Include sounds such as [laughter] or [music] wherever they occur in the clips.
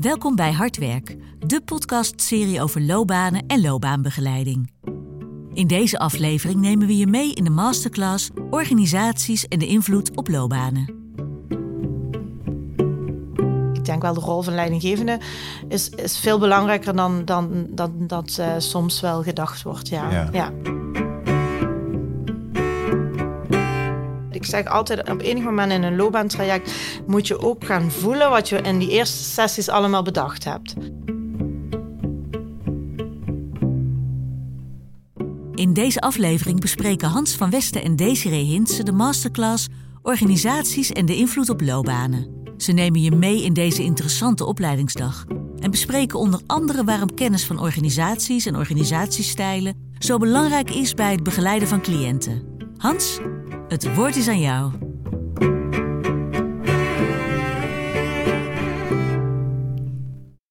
Welkom bij Hardwerk, de podcastserie over loopbanen en loopbaanbegeleiding. In deze aflevering nemen we je mee in de masterclass Organisaties en de invloed op loopbanen. Ik denk wel de rol van leidinggevende is, is veel belangrijker dan, dan, dan dat uh, soms wel gedacht wordt. Ja. ja. ja. Ik zeg altijd, op enig moment in een loopbaantraject moet je ook gaan voelen wat je in die eerste sessies allemaal bedacht hebt. In deze aflevering bespreken Hans van Westen en Desiree Hintse de masterclass Organisaties en de invloed op loopbanen. Ze nemen je mee in deze interessante opleidingsdag en bespreken onder andere waarom kennis van organisaties en organisatiestijlen zo belangrijk is bij het begeleiden van cliënten. Hans, het woord is aan jou.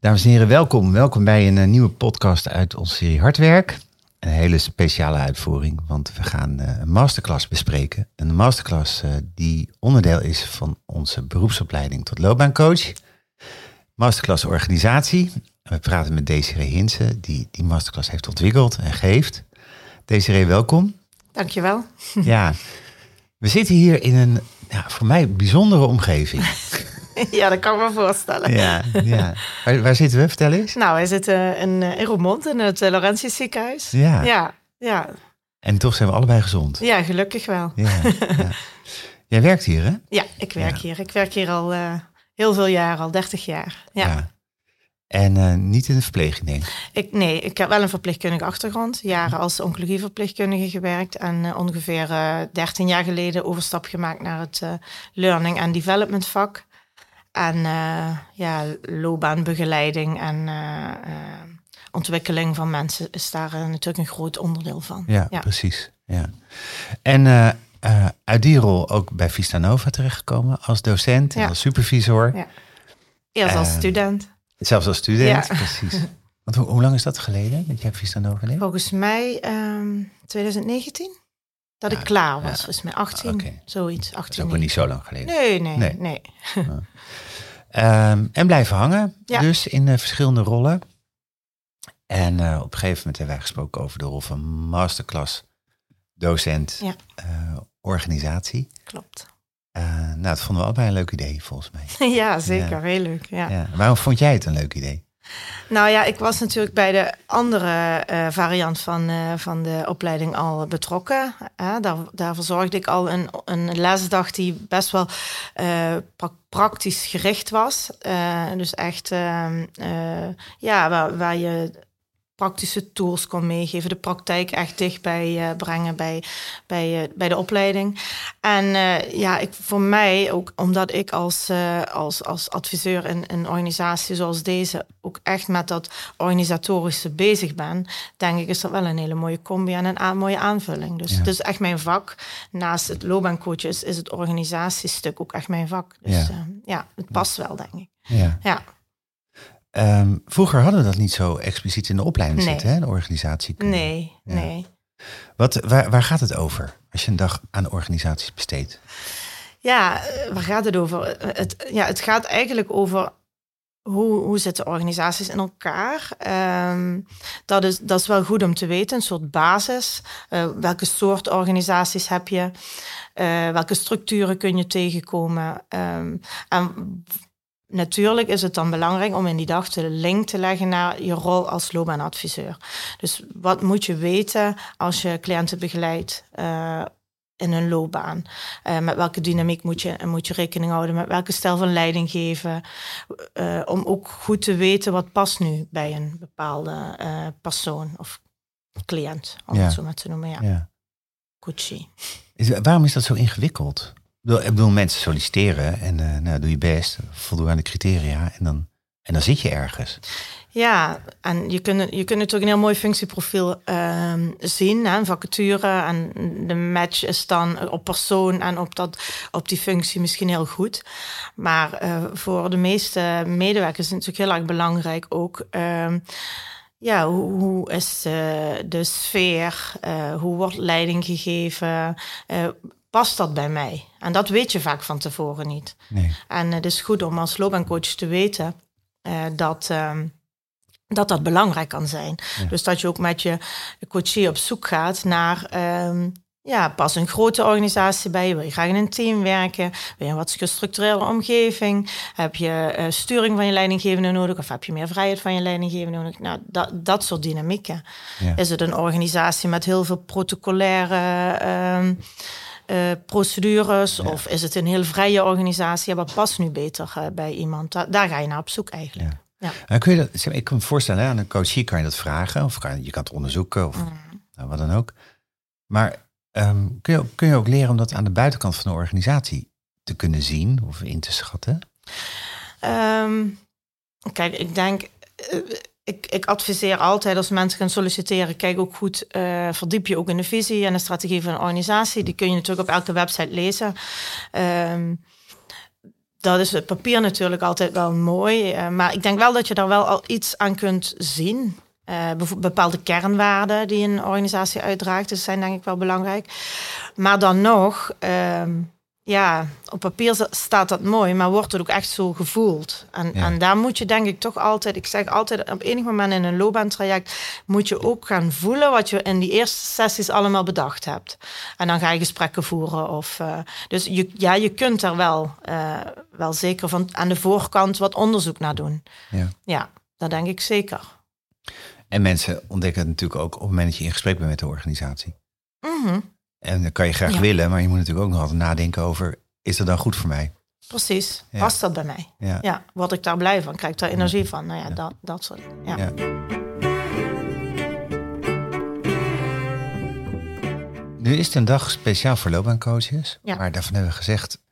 Dames en heren, welkom. Welkom bij een, eh, nieuwe podcast uit onze serie Hardwerk. Een hele speciale uitvoering, want we gaan uh, een masterclass bespreken. Een masterclass uh, die onderdeel is van onze beroepsopleiding tot loopbaancoach. Masterclass organisatie. We praten met Desiree Hinsen, die die masterclass heeft ontwikkeld en geeft. Desiree, welkom. Dankjewel. Ja, [laughs] we zitten hier in een ja, voor mij bijzondere omgeving. [laughs] Ja, dat kan ik me voorstellen. Ja, ja. Waar, waar zitten we? Vertel eens. Nou, wij zitten in, eh, in Roermond, in het uh, Laurentius ziekenhuis. Ja. ja. Ja. En toch zijn we allebei gezond. Ja, gelukkig wel. Ja, ja. [laughs] Jij werkt hier, hè? Ja, ik werk hier. Ik werk hier al uh, heel veel jaar, al 30 jaar. Ja. En uh, niet in de verpleging, denk ik? Nee, ik heb wel een verpleegkundige achtergrond. Jaren als oncologieverpleegkundige gewerkt. En uh, ongeveer uh, 13 jaar geleden overstap gemaakt naar het Learning and Development vak. En ja, loopbaanbegeleiding en ontwikkeling van mensen is daar natuurlijk een groot onderdeel van. Ja, ja. precies. Ja. En uit die rol ook bij Vista Nova terechtgekomen als docent en als supervisor. Ja. Eerst als student. Zelfs als student, precies. [laughs] Want hoe, hoe, lang is dat geleden dat jij Vista Nova geleerd? Volgens mij um, ehm, 2019. Dat ik klaar was. Volgens mij 18, zoiets. 18, dat is ook niet zo lang geleden. Nee, nee, nee. nee. um, en blijven hangen, dus in uh, verschillende rollen. En uh, op een gegeven moment hebben wij gesproken over de rol van masterclass, docent, uh, organisatie. Klopt. Uh, nou, dat vonden we allebei een leuk idee, volgens mij. [laughs] ja, zeker. Heel leuk. Ja. ja. Waarom vond jij het een leuk idee? Nou ja, ik was natuurlijk bij de andere uh, variant van, uh, van de opleiding al betrokken. daar, daar verzorgde ik al een, een lesdag die best wel pra praktisch gericht was. dus echt, ehm, ja, waar, waar je praktische tools kon meegeven, de praktijk echt dichtbij uh, brengen bij, bij, uh, bij de opleiding. En uh, ja, ik, voor mij ook omdat ik als, als, als adviseur in een organisatie zoals deze ook echt met dat organisatorische bezig ben, denk ik is dat wel een hele mooie combi en een mooie aanvulling. Dus het is echt mijn vak. Naast het loopbaancoach is, is het organisatiestuk ook echt mijn vak. Dus ja, ja het past wel, denk ik. Ja. ja. Um, vroeger hadden we dat niet zo expliciet in de opleiding nee. zitten, hè, de organisatie. Nee, ja. nee. Wat, waar, waar gaat het over als je een dag aan organisaties besteedt? Ja, eh, waar gaat het over? Het, ja, het gaat eigenlijk over hoe, hoe zitten organisaties in elkaar? Um, dat, is, dat is wel goed om te weten, een soort basis. Uh, welke soort organisaties heb je? Uh, welke structuren kun je tegenkomen? Um, en natuurlijk is het dan belangrijk om in die dag de link te leggen naar je rol als loopbaanadviseur. Dus wat moet je weten als je cliënten begeleidt uh, in hun loopbaan? Uh, met welke dynamiek moet je, moet je rekening houden? Met welke stijl van leiding geven? Uh, om ook goed te weten wat past nu bij een bepaalde persoon of cliënt, om ja. het zo maar te noemen. Ja. ja. Is, waarom is dat zo ingewikkeld? Ik bedoel, mensen solliciteren en uh, nou, doe je best, voldoen aan de criteria en dan, en dan zit je ergens. Ja, en je kunt, je kunt natuurlijk een heel mooi functieprofiel uh, zien, hè, een vacature. En de match is dan op persoon en op, dat, op die functie misschien heel goed. Maar uh, voor de meeste medewerkers is het natuurlijk heel erg belangrijk ook... Uh, ja, hoe, hoe is uh, de sfeer? Hoe wordt leiding gegeven? Past dat bij mij? En dat weet je vaak van tevoren niet. Nee. En het is goed om als loopbaancoach te weten dat, ehm, dat dat belangrijk kan zijn. Dus dat je ook met je coachie op zoek gaat naar ehm, ja, pas een grote organisatie bij. Wil je graag in een team werken? Wil je een wat gestructureerde omgeving? Heb je uh, sturing van je leidinggevende nodig? Of heb je meer vrijheid van je leidinggevende nodig? Nou, dat, dat soort dynamieken. Ja. Is het een organisatie met heel veel protocolaire uh, uh, procedures? Of is het een heel vrije organisatie? Ja, wat past nu beter uh, bij iemand? Da daar ga je naar op zoek eigenlijk. Ja. En kun je dat, ik kan me voorstellen, hè, aan een coachie kan je dat vragen. Of kan, je kan het onderzoeken of mm. nou, wat dan ook. Maar Um, kun, je, kun je ook leren om dat aan de buitenkant van de organisatie te kunnen zien of in te schatten? Um, kijk, ik denk, uh, ik, ik, adviseer altijd als mensen gaan solliciteren, kijk ook goed, uh, verdiep je ook in de visie en de strategie van een organisatie. Die kun je natuurlijk op elke website lezen. Um, dat is het papier natuurlijk altijd wel mooi. Uh, maar ik denk wel dat je daar wel al iets aan kunt zien. Uh, bepaalde kernwaarden die een organisatie uitdraagt, dus zijn denk ik wel belangrijk. Maar dan nog, uh, ja, op papier staat dat mooi, maar wordt het ook echt zo gevoeld. En, en daar moet je denk ik toch altijd, ik zeg altijd, op enig moment in een loopbaantraject moet je ook gaan voelen wat je in die eerste sessies allemaal bedacht hebt. En dan ga je gesprekken voeren. Of, uh, dus je, ja, je kunt er wel, uh, wel zeker van aan de voorkant wat onderzoek naar doen. Ja, ja dat denk ik zeker. En mensen ontdekken het natuurlijk ook op het moment dat je in gesprek bent met de organisatie. Mhm. En dan kan je graag willen, maar je moet natuurlijk ook nog altijd nadenken over, is dat dan goed voor mij? Precies, past dat bij mij? Ja. ja. Word ik daar blij van? Krijg ik daar energie van? Nou ja, Dat, dat soort ja. Nu is het een dag speciaal voor loopbaancoaches. Maar daarvan hebben we gezegd,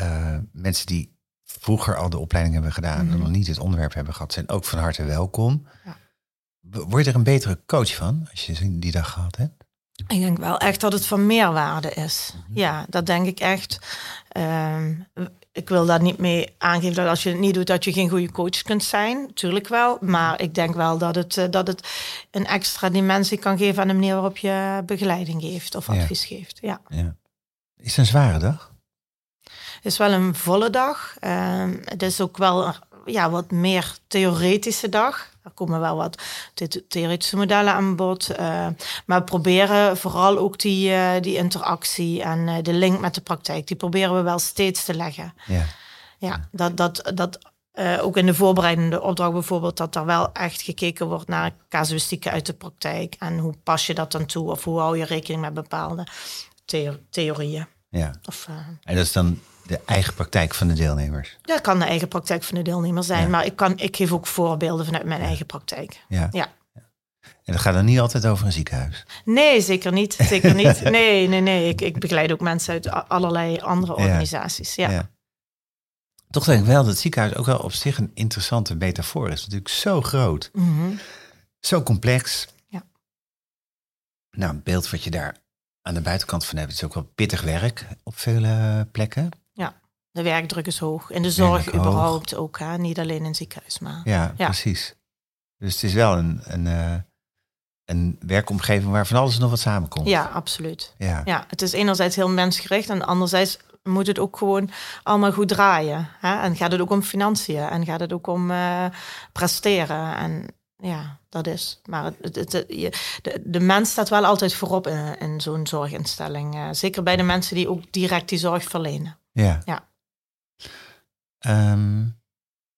uh, mensen die vroeger al de opleiding hebben gedaan en mhm. nog niet het onderwerp hebben gehad, zijn ook van harte welkom. Ja. Word je er een betere coach van als je die dag gehad hebt? Ik denk wel echt dat het van meerwaarde is. Mhm. Ja, dat denk ik echt. Ehm, ik wil daar niet mee aangeven dat als je het niet doet, dat je geen goede coach kunt zijn. Tuurlijk wel. Maar ik denk wel dat het, eh, dat het een extra dimensie kan geven aan de manier waarop je begeleiding geeft of advies geeft. Ja. ja. Is het een zware dag? Het is wel een volle dag. Um, het is ook wel ja, wat meer theoretische dag. Er komen wel wat theoretische modellen aan bod. Uh, maar we proberen vooral ook die, uh, die interactie en uh, de link met de praktijk, die proberen we wel steeds te leggen. Ja, ja dat, dat, dat ook in de voorbereidende opdracht bijvoorbeeld, dat er wel echt gekeken wordt naar casuïstieken uit de praktijk. En hoe pas je dat dan toe of hoe hou je rekening met bepaalde theorieën. Ja. Of, en dat is dan de eigen praktijk van de deelnemers. Dat kan de eigen praktijk van de deelnemer zijn, maar ik, kan, ik geef ook voorbeelden vanuit mijn eigen praktijk. Ja. ja. En dat gaat dan niet altijd over een ziekenhuis? Nee, zeker niet. Zeker [laughs] niet. Nee, nee, nee. Ik, ik begeleid ook mensen uit allerlei andere organisaties. Ja. ja. Toch denk ik wel dat het ziekenhuis ook wel op zich een interessante metafoor is. natuurlijk zo groot. Mm Zo complex. Ja. Nou, een beeld wat je daar aan de buitenkant van hebt, is ook wel pittig werk op vele plekken. De werkdruk is hoog. In de zorg überhaupt ook, hè? niet alleen in het ziekenhuis. Maar, ja, precies. Dus het is wel een, een, uh, een werkomgeving waar van alles nog wat samenkomt. Ja, absoluut. Ja. ja, het is enerzijds heel mensgericht en anderzijds moet het ook gewoon allemaal goed draaien. Hè? En gaat het ook om financiën en gaat het ook om uh, presteren. En ja, dat is. Maar het, het, de, de mens staat wel altijd voorop in, in zo'n zorginstelling. Uh, zeker bij de mensen die ook direct die zorg verlenen. Ja. ja. Um,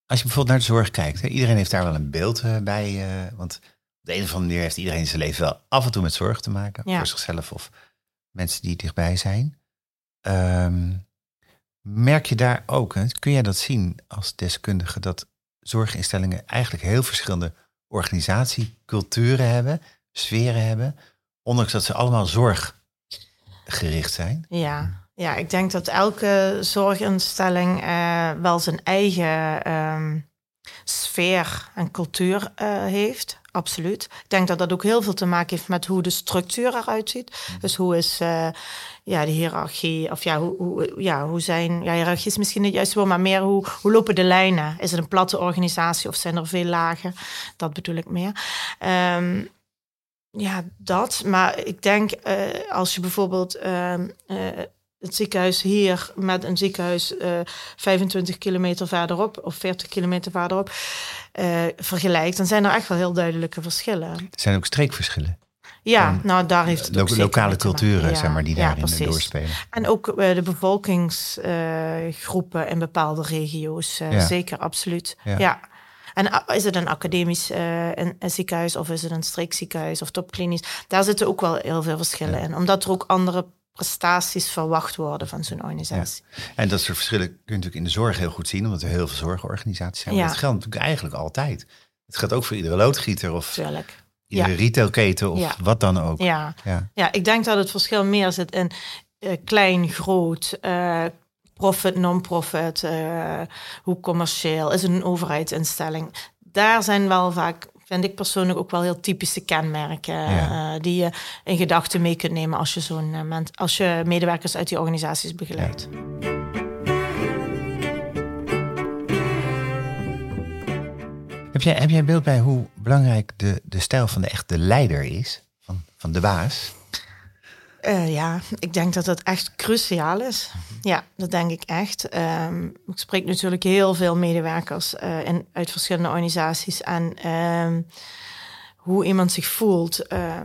als je bijvoorbeeld naar de zorg kijkt, hè, iedereen heeft daar wel een beeld uh, bij. Uh, want op de een of andere manier heeft iedereen in zijn leven wel af en toe met zorg te maken. Voor zichzelf of mensen die dichtbij zijn. Um, merk je daar ook, hè, kun jij dat zien als deskundige, dat zorginstellingen eigenlijk heel verschillende organisatieculturen hebben, sferen hebben, ondanks dat ze allemaal zorggericht zijn? Ja, ja, ik denk dat elke zorginstelling uh, wel zijn eigen um, sfeer en cultuur uh, heeft. Absoluut. Ik denk dat dat ook heel veel te maken heeft met hoe de structuur eruit ziet. Mm. Dus hoe is uh, ja, de hiërarchie, of ja, hoe, hoe, ja, hoe zijn, ja, hiërarchie is misschien niet juist wel, maar meer hoe, hoe lopen de lijnen? Is het een platte organisatie of zijn er veel lagen? Dat bedoel ik meer. Um, ja, dat. Maar ik denk uh, als je bijvoorbeeld uh, het ziekenhuis hier met een ziekenhuis uh, 25 kilometer verderop of 40 kilometer verderop uh, vergelijkt, dan zijn er echt wel heel duidelijke verschillen. Er zijn ook streekverschillen. Ja, nou daar heeft het ook lokale culturen, zeg maar, die daarin doorspelen. En ook uh, de bevolkingsgroepen in bepaalde regio's, ja. zeker, absoluut. Ja. En is het een academisch een, een, ziekenhuis of is het een streekziekenhuis of topklinisch? Daar zitten ook wel heel veel verschillen in, omdat er ook andere prestaties verwacht worden van zo'n organisatie. En dat soort verschillen kun je natuurlijk in de zorg heel goed zien, omdat er heel veel zorgorganisaties zijn. Ja. dat geldt natuurlijk eigenlijk altijd. Het geldt ook voor iedere loodgieter of Tuurlijk. iedere retailketen of wat dan ook. Ja. Ja. ja, ik denk dat het verschil meer zit in uh, klein, groot, uh, profit, non-profit, uh, hoe commercieel, is het een overheidsinstelling. Daar zijn wel vaak vind ik persoonlijk ook wel heel typische kenmerken uh, die je in gedachten mee kunt nemen als je zo'n uh, als je medewerkers uit die organisaties begeleidt. Heb jij, heb jij een beeld bij hoe belangrijk de, de stijl van de echte leider is, van, van de baas? Uh, ja, ik denk dat dat echt cruciaal is. Ja, dat denk ik echt. Um, ik spreek natuurlijk heel veel medewerkers uh, uit verschillende organisaties. En um, hoe iemand zich voelt, uh,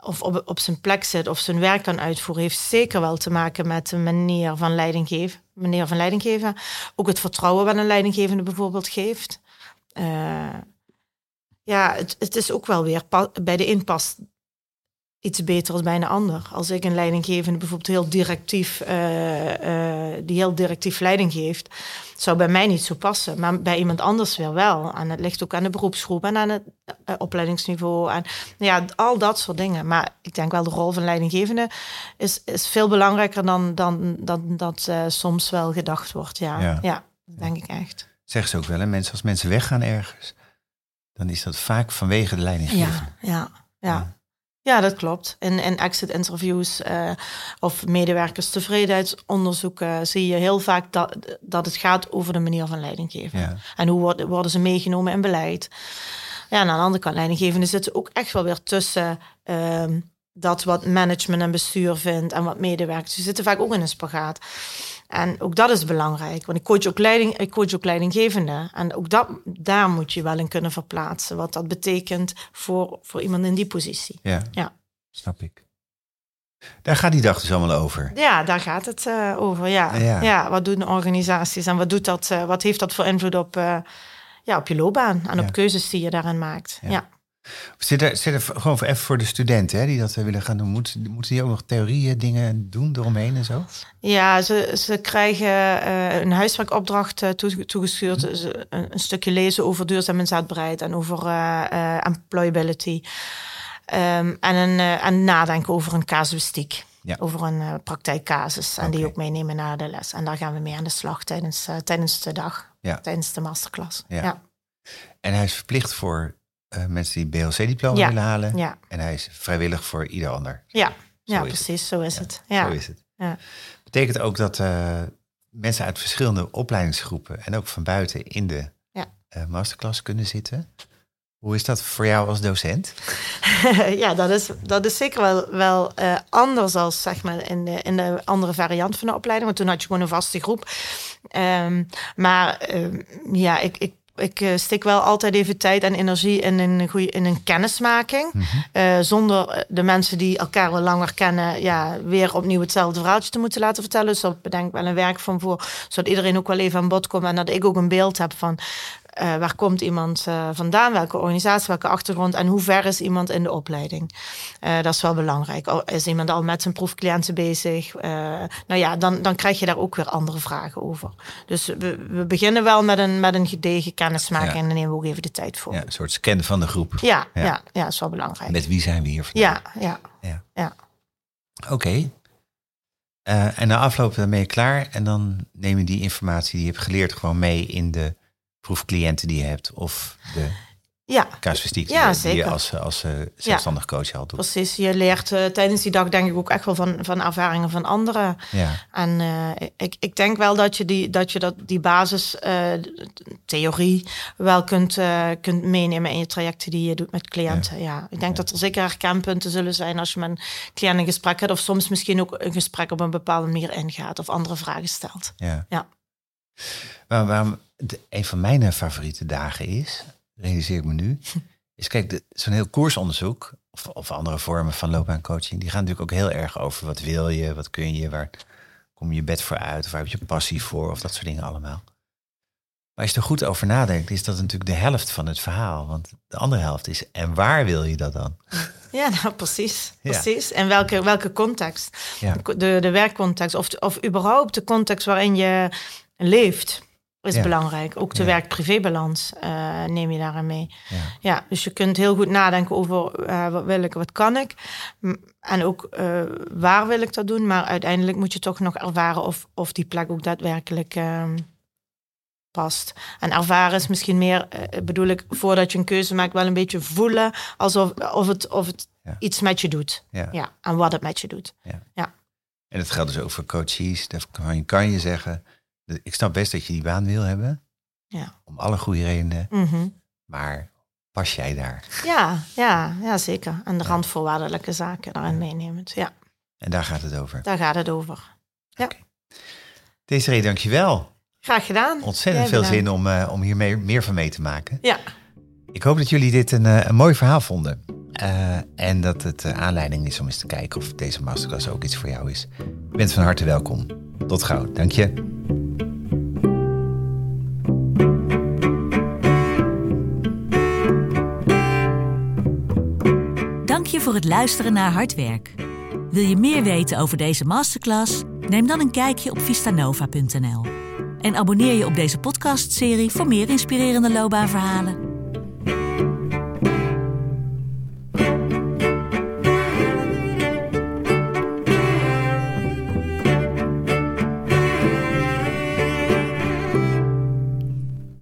of op, op zijn plek zit, of zijn werk kan uitvoeren, heeft zeker wel te maken met de manier van leiding geven. Manier van leiding geven. Ook het vertrouwen wat een leidinggevende bijvoorbeeld geeft. ja, het, het is ook wel weer bij de inpas iets beter als bij een ander. Als ik een leidinggevende bijvoorbeeld heel directief, uh, uh, die heel directief leiding geeft, zou bij mij niet zo passen, maar bij iemand anders weer wel. En het ligt ook aan de beroepsgroep en aan het uh, opleidingsniveau en ja, al dat soort dingen. Maar ik denk wel de rol van leidinggevende is, is veel belangrijker dan, dan, dan dat soms wel gedacht wordt. Ja, ja. denk ik echt. Zeggen ze ook wel, hè? Mensen, als mensen weggaan ergens, dan is dat vaak vanwege de leidinggevende. ja. ja. ja. Ja, dat klopt. In, in exit interviews uh, of medewerkers tevredenheidsonderzoeken zie je heel vaak dat, dat het gaat over de manier van leiding geven. Ja. En hoe worden, worden ze meegenomen in beleid. Ja, en aan de andere kant, leidinggevenden zitten ook echt wel weer tussen uh, dat wat management en bestuur vindt en wat medewerkers. Ze zitten vaak ook in een spagaat. En ook dat is belangrijk, want ik coach ook, leiding, ik coach ook leidinggevende. En ook dat, daar moet je wel in kunnen verplaatsen, wat dat betekent voor, voor iemand in die positie. Ja, ja. snap ik. Daar gaat die dag dus allemaal over. Ja, daar gaat het uh, over. Ja. ja. wat doen de organisaties en wat, doet dat, uh, wat heeft dat voor invloed op, uh, ja, op je loopbaan en op keuzes die je daarin maakt? ja. Zit er, zit er gewoon even voor de studenten hè, die dat willen gaan doen, moeten, moeten die ook nog theorieën, dingen doen eromheen en zo? Ja, ze, ze krijgen uh, een huiswerkopdracht uh, toegestuurd. Hm. Een, een, stukje lezen over duurzaam inzetbaarheid en over uh, employability. Um, en, een, en nadenken over een casuïstiek. Ja. Over een praktijkcasus. En die ook meenemen naar de les. En daar gaan we mee aan de slag tijdens, tijdens de dag. Ja. Tijdens de masterclass. Ja. ja. En hij is verplicht voor uh, mensen die BLC-diploma willen halen. Ja. En hij is vrijwillig voor ieder ander. Ja, ja precies, zo is het. Ja. Zo is het. Ja. Betekent ook dat uh, mensen uit verschillende opleidingsgroepen en ook van buiten in de uh, masterclass kunnen zitten. Hoe is dat voor jou als docent? [laughs] ja, dat is, dat is zeker wel, wel uh, anders als zeg maar, in, de, in de andere variant van de opleiding. Want toen had je gewoon een vaste groep. Um, maar uh, ja, ik, ik ik uh, stik wel altijd even tijd en energie in een, goede, in een kennismaking. Mm -hmm. uh, zonder de mensen die elkaar al langer kennen, ja, weer opnieuw hetzelfde verhaaltje te moeten laten vertellen. Dus dat bedenk ik wel een werk van voor, zodat iedereen ook wel even aan bod komt en dat ik ook een beeld heb van uh, waar komt iemand uh, vandaan, welke organisatie, welke achtergrond en hoe ver is iemand in de opleiding. Uh, dat is wel belangrijk. Is iemand al met zijn proefcliënten bezig? nou ja, dan, dan krijg je daar ook weer andere vragen over. Dus we, we beginnen wel met een, met een gedegen kennismaking ja. en dan nemen we ook even de tijd voor. Ja, een soort scan van de groep. Ja, ja. ja, is wel belangrijk. Met wie zijn we hier vandaag? Ja, ja. ja. ja. Oké. Okay. en na afloop dan ben je klaar en dan neem je die informatie die je hebt geleerd gewoon mee in de proefcliënten die je hebt of de Ja, casuïstiek Ja, die, je als, als eh, zelfstandig coach al doet. precies. Je leert eh, tijdens die dag denk ik ook echt wel van, van ervaringen van anderen. Ja, En eh, ik, ik denk wel dat je die, dat je dat, die basis theorie wel kunt, kunt meenemen in je trajecten die je doet met cliënten. Ja. Ik denk dat er zeker herkenpunten zullen zijn als je met een cliënt een gesprek hebt. Of soms misschien ook een gesprek op een bepaalde manier ingaat of andere vragen stelt. ja. Ja. Waar, waarom de- een van mijn eh, favoriete dagen is, realiseer ik me nu, [laughs] is kijk, zo'n heel koersonderzoek of, of andere vormen van loopbaancoaching, die gaan natuurlijk ook heel erg over wat wil je, wat kun je, waar kom je je bed voor uit, of waar heb je passie voor, of dat soort dingen allemaal. Maar als je er goed over nadenkt, is dat natuurlijk de helft van het verhaal. Want de andere helft is, en waar wil je dat dan? [laughs] Ja, nou, precies. Ja. precies. En welke, welke context? Ja. De, de werkcontext of, of überhaupt de context waarin je leeft is Ja. belangrijk. Ook de Ja. werk-privébalans eh, neem je daarin mee. Ja. Ja, dus je kunt heel goed nadenken over eh, wat wil ik, wat kan ik. En ook eh, waar wil ik dat doen. Maar uiteindelijk moet je toch nog ervaren of, of die plek ook daadwerkelijk ehm, past. En ervaren is misschien meer, bedoel ik, voordat je een keuze maakt, wel een beetje voelen alsof of het, of het Ja. iets met je doet. Ja. Ja, en wat het met je doet. En dat geldt dus ook voor coaches. Daarvan kan je zeggen, ik snap best dat je die baan wil hebben, Ja. om alle goede redenen, Mhm. maar pas jij daar? Ja, ja, ja, zeker. En de randvoorwaardelijke zaken daarin meenemend. Ja, En daar gaat het over. daar gaat het over. Desiree, dankjewel. Graag gedaan. Ontzettend veel zin om, eh, om hier mee- meer van mee te maken. Ja, Ik hoop dat jullie dit een, eh, een mooi verhaal vonden. Eh, en dat het aanleiding is om eens te kijken of deze masterclass ook iets voor jou is. Je bent van harte welkom. Tot gauw. Je. Dank je voor het luisteren naar Hard Werk. Wil je meer weten over deze masterclass? Neem dan een kijkje op vistanova.nl. En abonneer je op deze podcastserie voor meer inspirerende loopbaanverhalen.